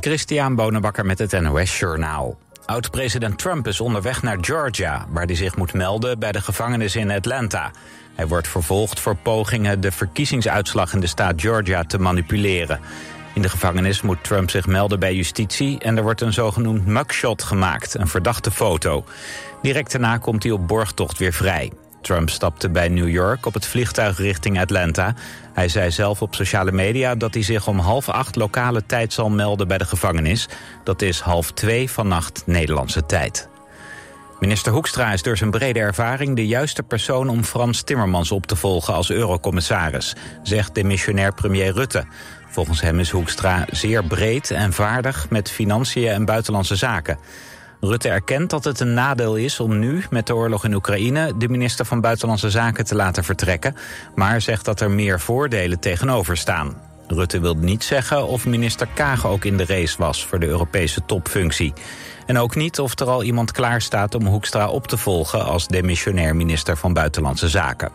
Christian Bonenbakker met het NOS Journaal. Oud-president Trump is onderweg naar Georgia... waar hij zich moet melden bij de gevangenis in Atlanta. Hij wordt vervolgd voor pogingen de verkiezingsuitslag in de staat Georgia te manipuleren. In de gevangenis moet Trump zich melden bij justitie... en er wordt een zogenoemd mugshot gemaakt, een verdachte foto. Direct daarna komt hij op borgtocht weer vrij. Trump stapte bij New York op het vliegtuig richting Atlanta. Hij zei zelf op sociale media dat hij zich om half acht lokale tijd zal melden bij de gevangenis. Dat is half twee vannacht Nederlandse tijd. Minister Hoekstra is door zijn brede ervaring de juiste persoon om Frans Timmermans op te volgen als eurocommissaris, zegt demissionair premier Rutte. Volgens hem is Hoekstra zeer breed en vaardig met financiën en buitenlandse zaken. Rutte erkent dat het een nadeel is om nu, met de oorlog in Oekraïne... de minister van Buitenlandse Zaken te laten vertrekken... maar zegt dat er meer voordelen tegenover staan. Rutte wil niet zeggen of minister Kaag ook in de race was... voor de Europese topfunctie. En ook niet of er al iemand klaar staat om Hoekstra op te volgen... als demissionair minister van Buitenlandse Zaken.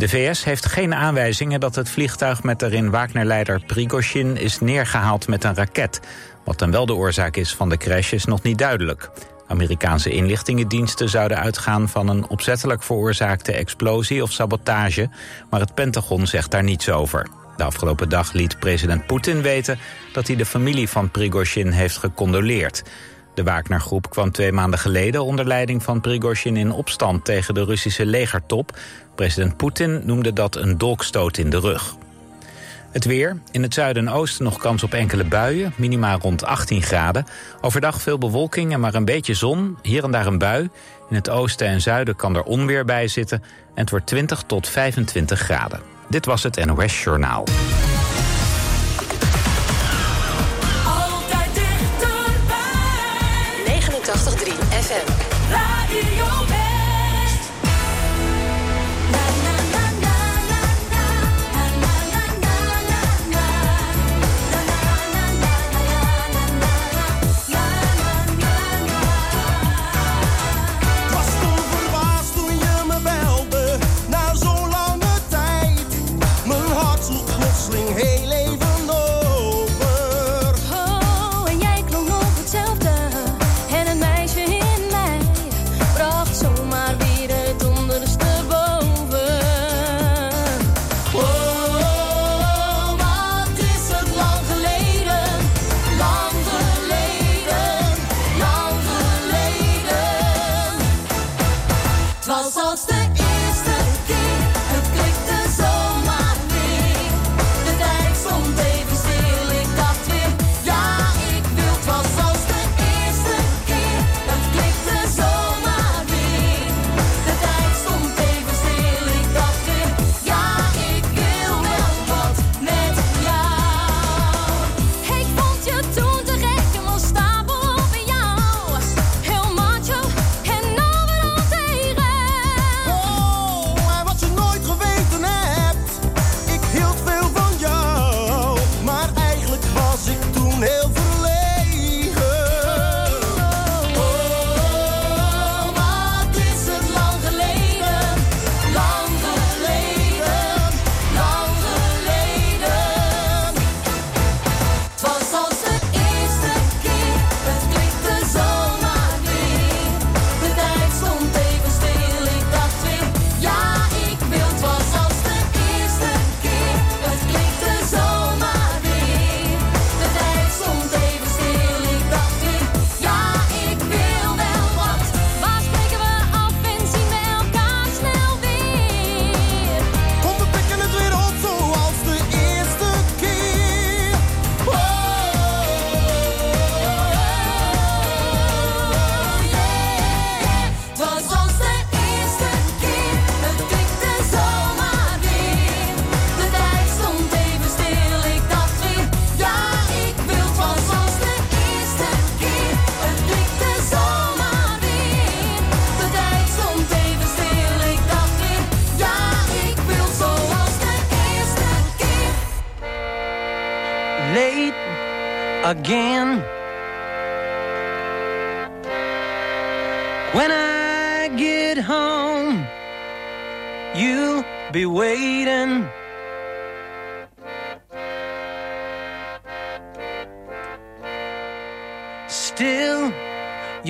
De VS heeft geen aanwijzingen dat het vliegtuig met daarin Wagner-leider Prigozhin is neergehaald met een raket. Wat dan wel de oorzaak is van de crash is nog niet duidelijk. Amerikaanse inlichtingendiensten zouden uitgaan van een opzettelijk veroorzaakte explosie of sabotage, maar het Pentagon zegt daar niets over. De afgelopen dag liet president Poetin weten dat hij de familie van Prigozhin heeft gecondoleerd. De Wagner-groep kwam twee maanden geleden onder leiding van Prigozhin in opstand tegen de Russische legertop. President Poetin noemde dat een dolkstoot in de rug. Het weer. In het zuiden en oosten nog kans op enkele buien. Minimaal rond 18 graden. Overdag veel bewolking en maar een beetje zon. Hier en daar een bui. In het oosten en zuiden kan er onweer bij zitten. En het wordt 20 tot 25 graden. Dit was het NOS Journaal.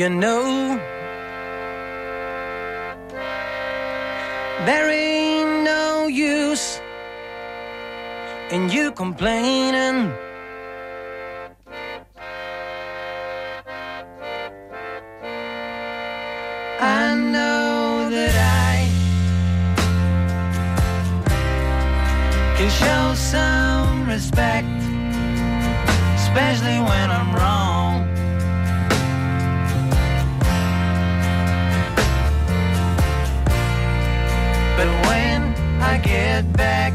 You know, But when I get back,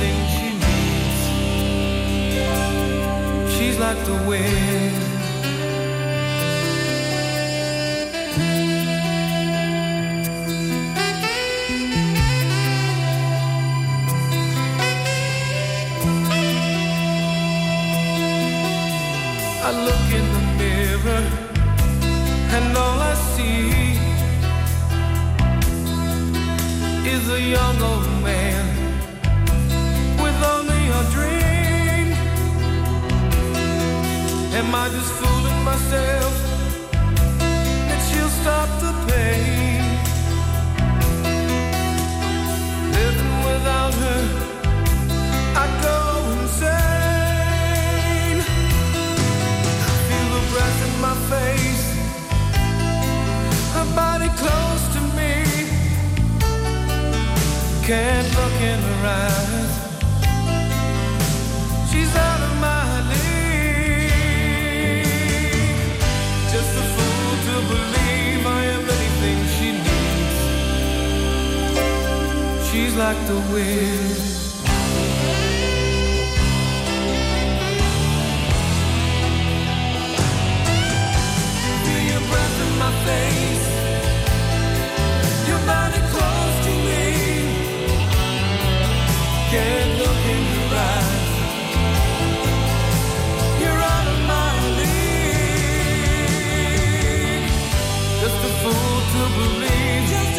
everything she needs. She's like the wind. I look in the mirror and all I see is a young old man Am I just fooling myself that she'll stop the pain? Living without her, I go insane. I feel the breath in my face, her body close to me. Can't look in her eyes. believe I am anything she needs. She's like the wind. Feel your breath in my face. Your body close to me. Can't look in believe.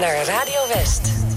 naar Radio West.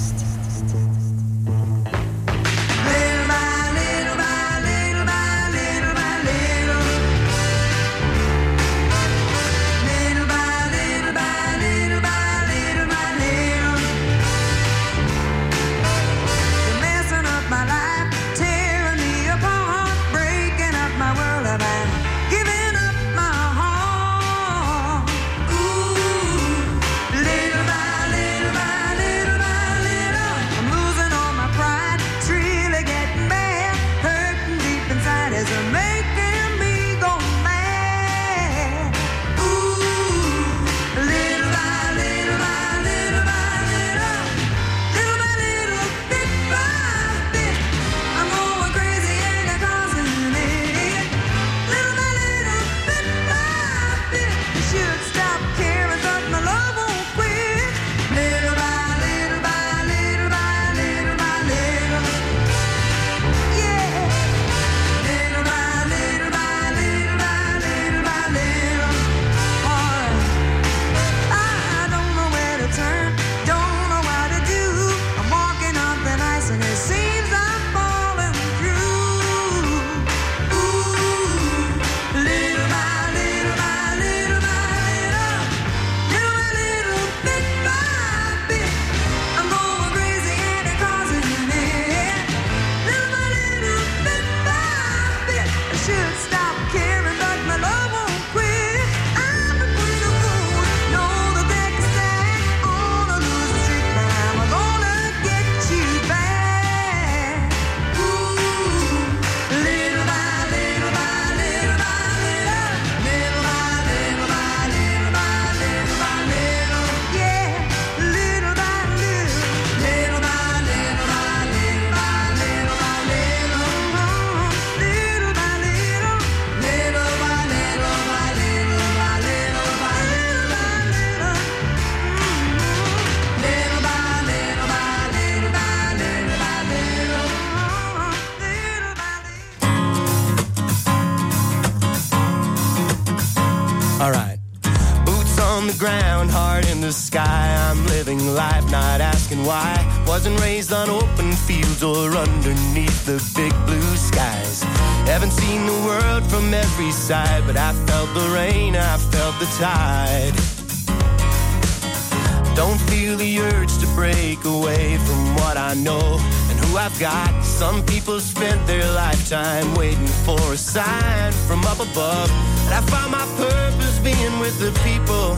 Lifetime waiting for a sign from up above. And I found my purpose being with the people,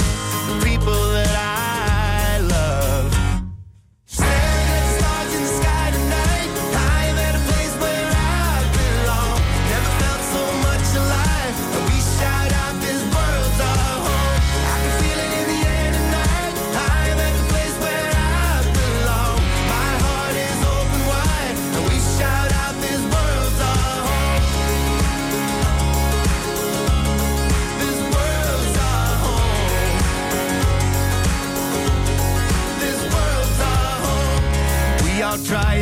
the people that I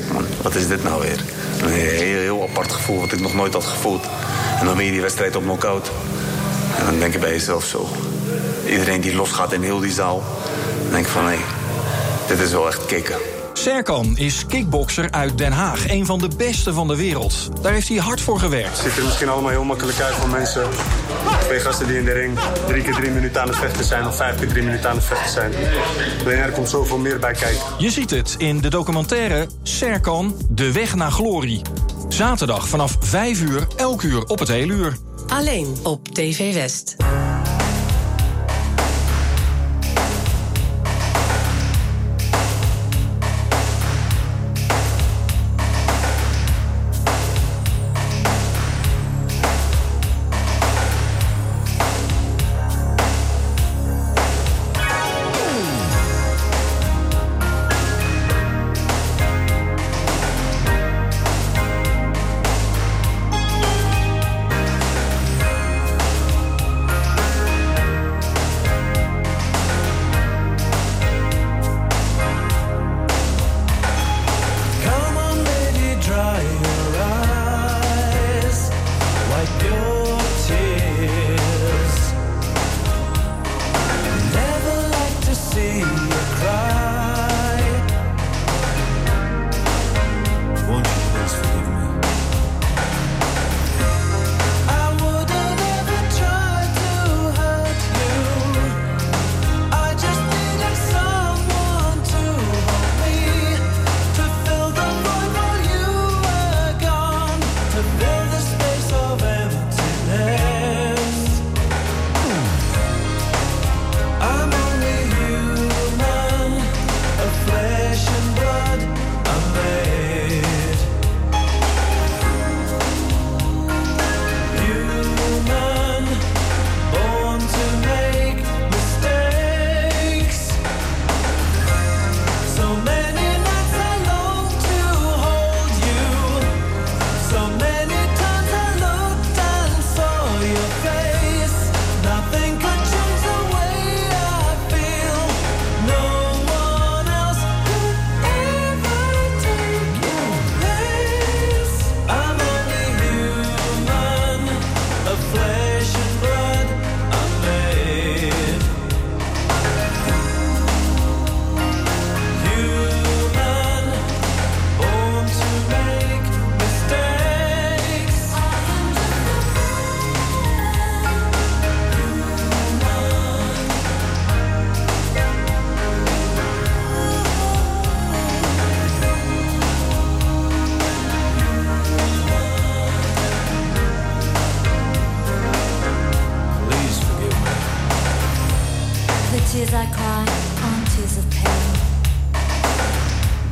gek man. Wat is dit nou weer? Een heel, heel apart gevoel wat ik nog nooit had gevoeld. En dan win je die wedstrijd op knock-out. En dan denk je bij jezelf zo. Iedereen die losgaat in heel die zaal. Dan denk ik van hé, dit is wel echt kicken. Serkan is kickbokser uit Den Haag. Een van de beste van de wereld. Daar heeft hij hard voor gewerkt. Het ziet er misschien allemaal heel makkelijk uit voor mensen. Twee gasten die in de ring drie keer drie minuten aan het vechten zijn... of vijf keer drie minuten aan het vechten zijn. Alleen er komt zoveel meer bij kijken. Je ziet het in de documentaire Serkan, De Weg naar Glorie. Zaterdag vanaf 5 uur, elk uur op het hele uur. Alleen op TV West.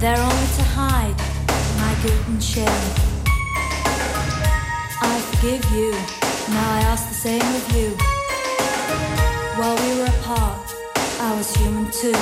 They're only to hide my guilt and shame. I forgive you, now I ask the same of you. While we were apart, I was human too.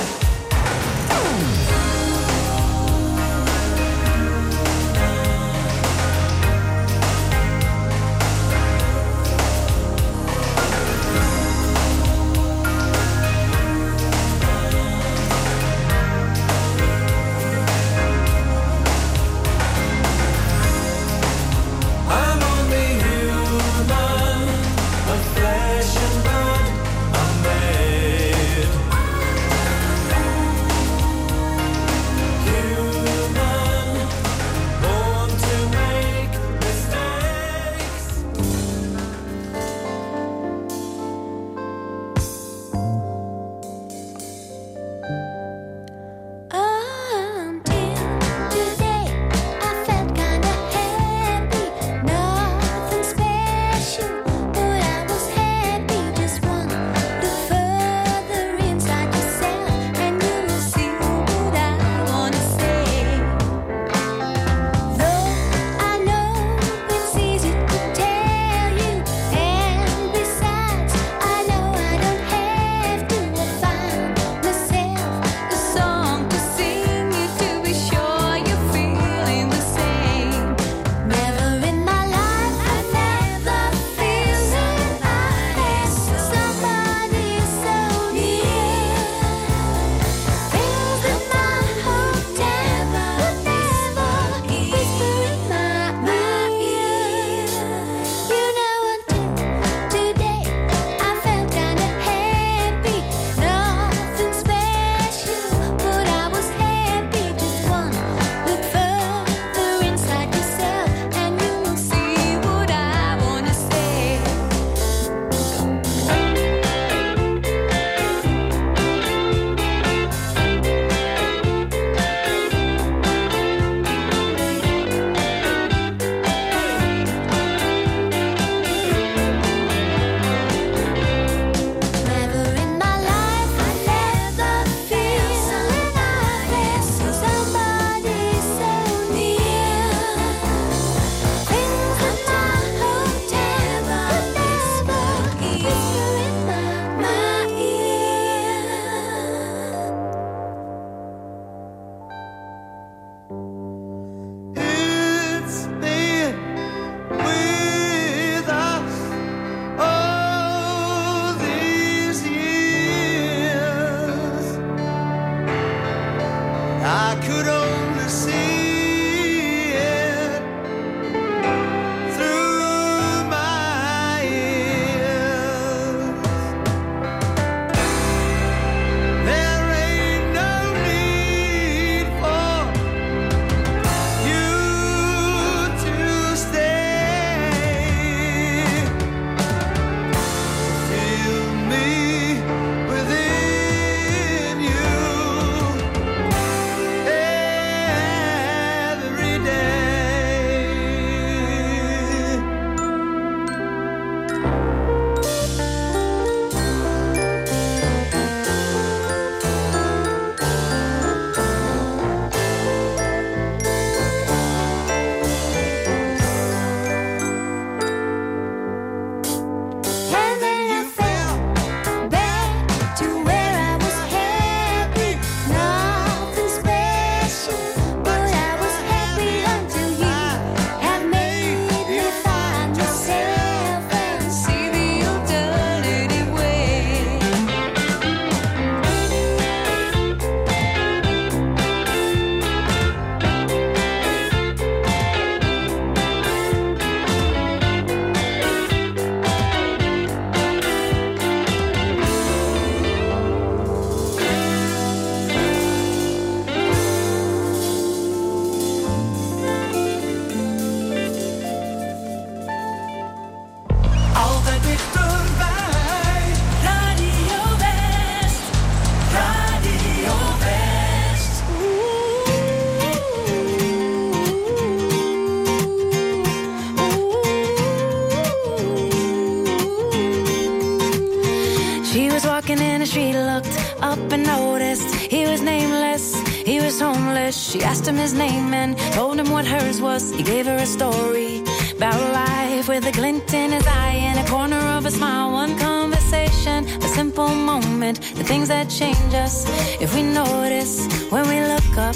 Change us if we notice when we look up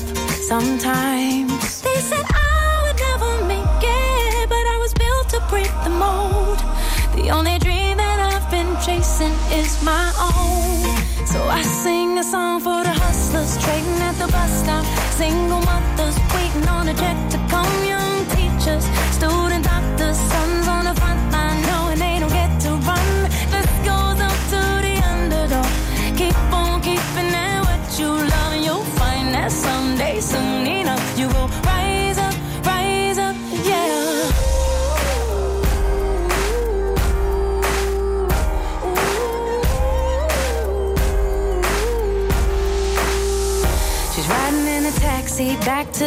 sometimes. They said I would never make it, but I was built to break the mold. The only dream that I've been chasing is my own. So I sing a song for the hustlers trading at the bus stop. Single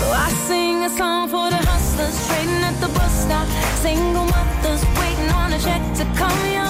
So I sing a song for the hustlers trading at the bus stop. Single mothers waiting on a check to come. Young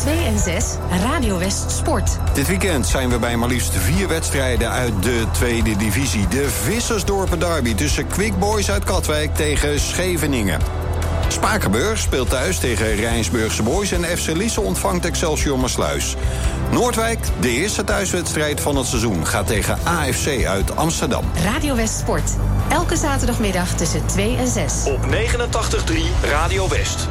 2 en 6 Radio West Sport. Dit weekend zijn we bij maar liefst vier wedstrijden uit de tweede divisie. De Vissersdorpen Derby tussen Quick Boys uit Katwijk tegen Scheveningen. Spakenburg speelt thuis tegen Rijnsburgse Boys en FC Lisse ontvangt Excelsior Maasluis. Noordwijk, de eerste thuiswedstrijd van het seizoen, gaat tegen AFC uit Amsterdam. Radio West Sport, elke zaterdagmiddag tussen 2 en 6. Op 89.3 Radio West.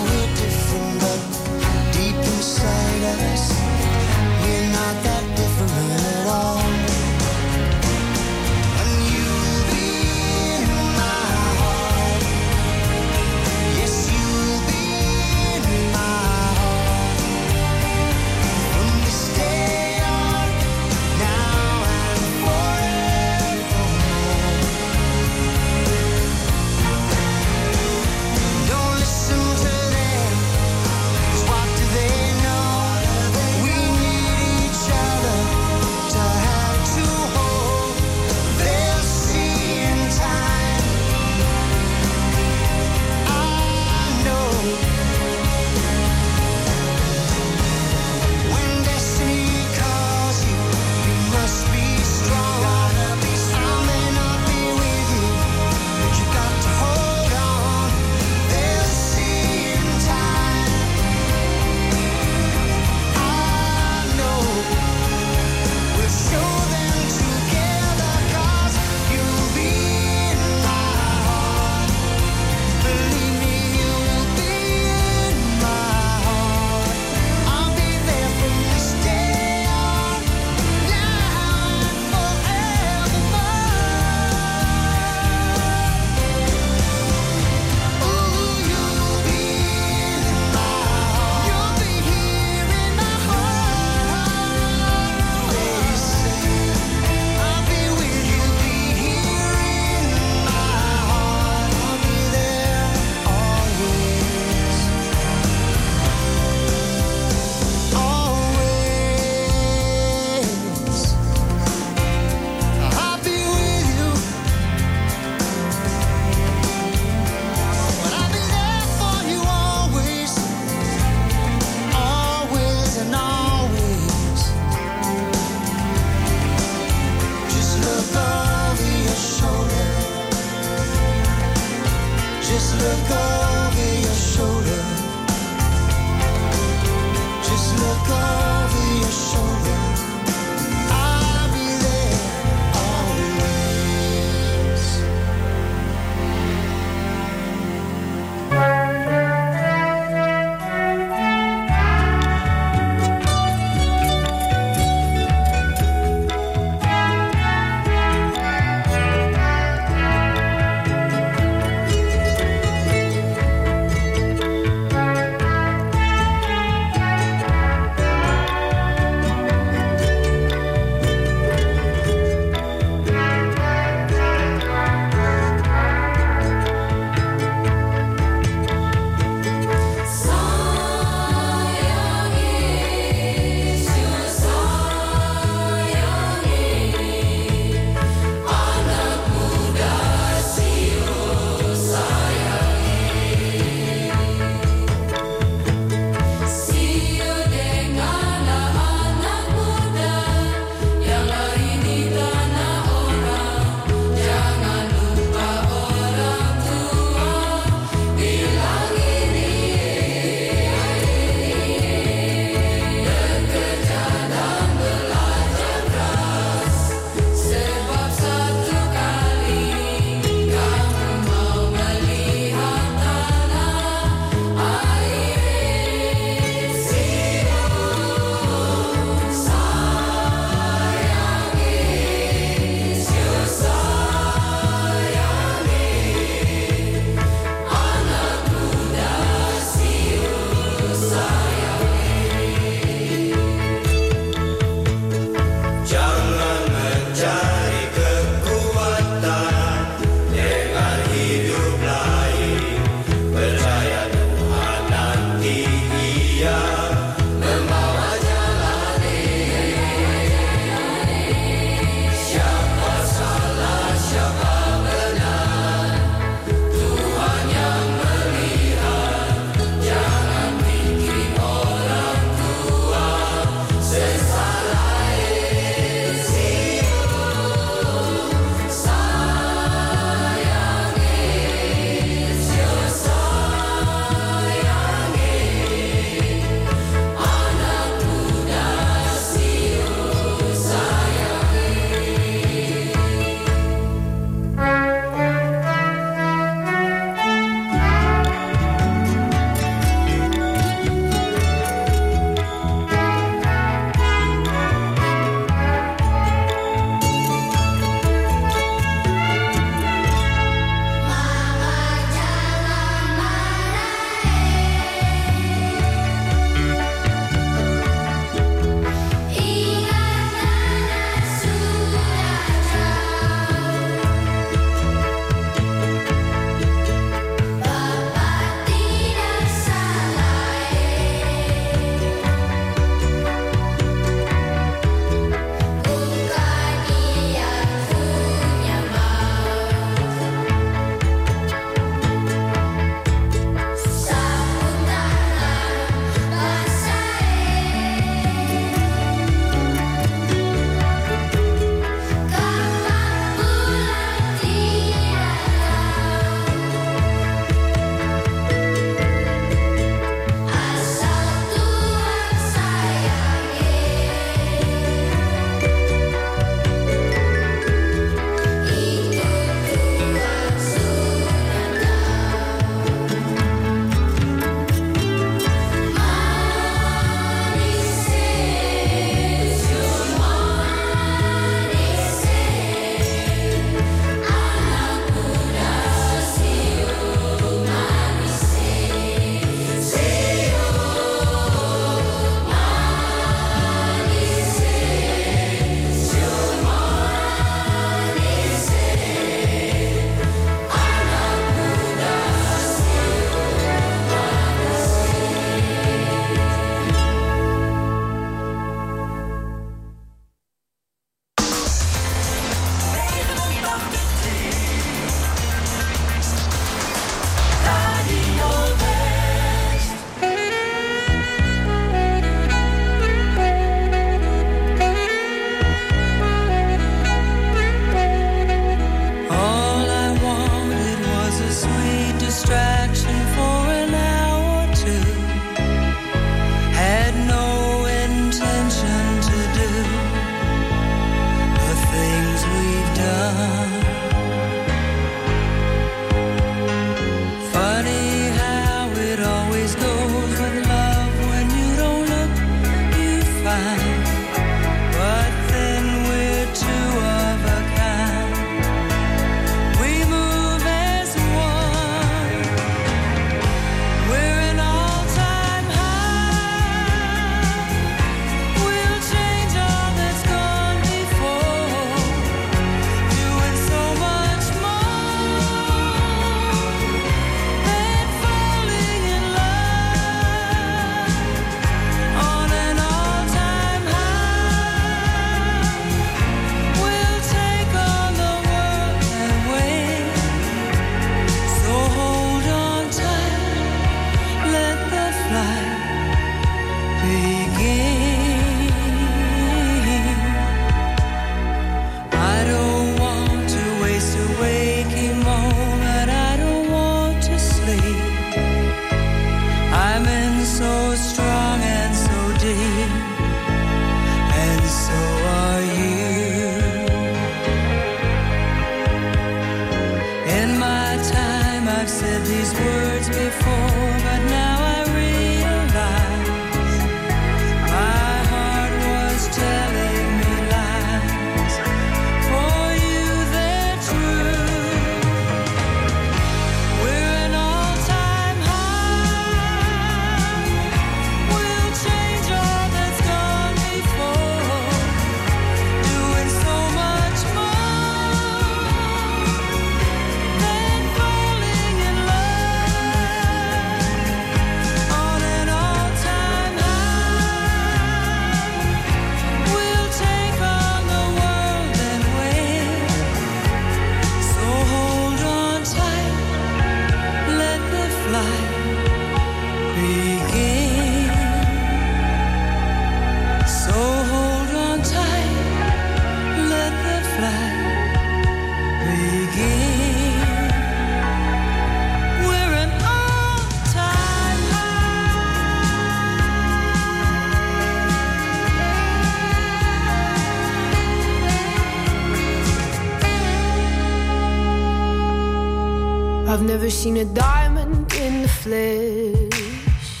Never seen a diamond in the flesh.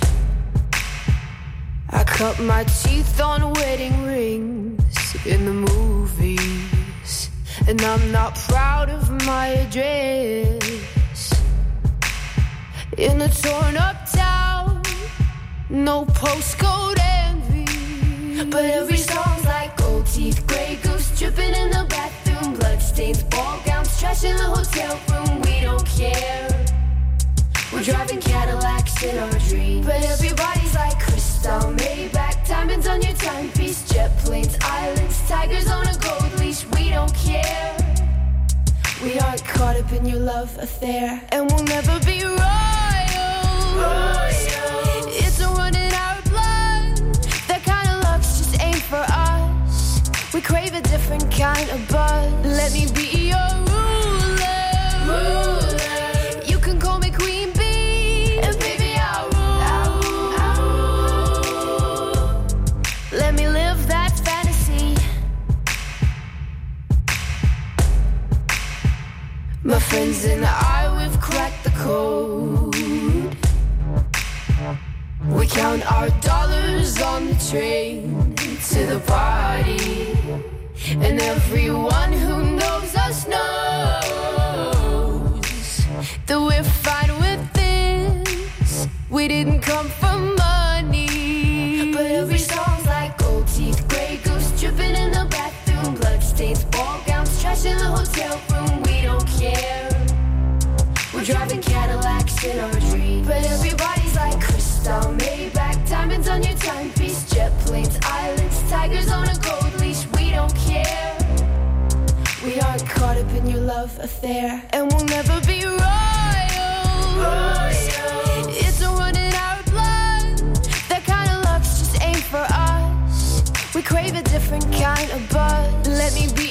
I cut my teeth on wedding rings in the movies. And I'm not proud of my address. In a torn up town, no postcode envy. But every song's like gold teeth, gray goose dripping in the bathroom, bloodstains, ball gowns, trash in the hotel room. We don't care. We're driving Cadillacs in our dreams. But everybody's like Cristal, Maybach, diamonds on your timepiece, jet planes, islands, tigers on a gold leash. We don't care. We aren't caught up in your love affair, and we'll never be royal. It's crave a different kind of buzz. Let me be your ruler. You can call me Queen Bee, and baby I'll rule. Let me live that fantasy. My friends and I, we've cracked the code. We count our dollars on the train to the party. And everyone who knows us knows that we're fine with this. We didn't come for money. But every song's like gold teeth, gray goose dripping in the bathroom, blood bloodstains, ball gowns, trash in the hotel room. We don't care. We're driving Cadillacs in our dreams. But everybody's like Cristal, Maybach, diamonds on your timepiece, tigers on a gold leash. We don't care. We aren't caught up in your love affair, and we'll never be royal. It's a run in our blood. That kind of luck's just ain't for us. We crave a different kind of buzz. Let me be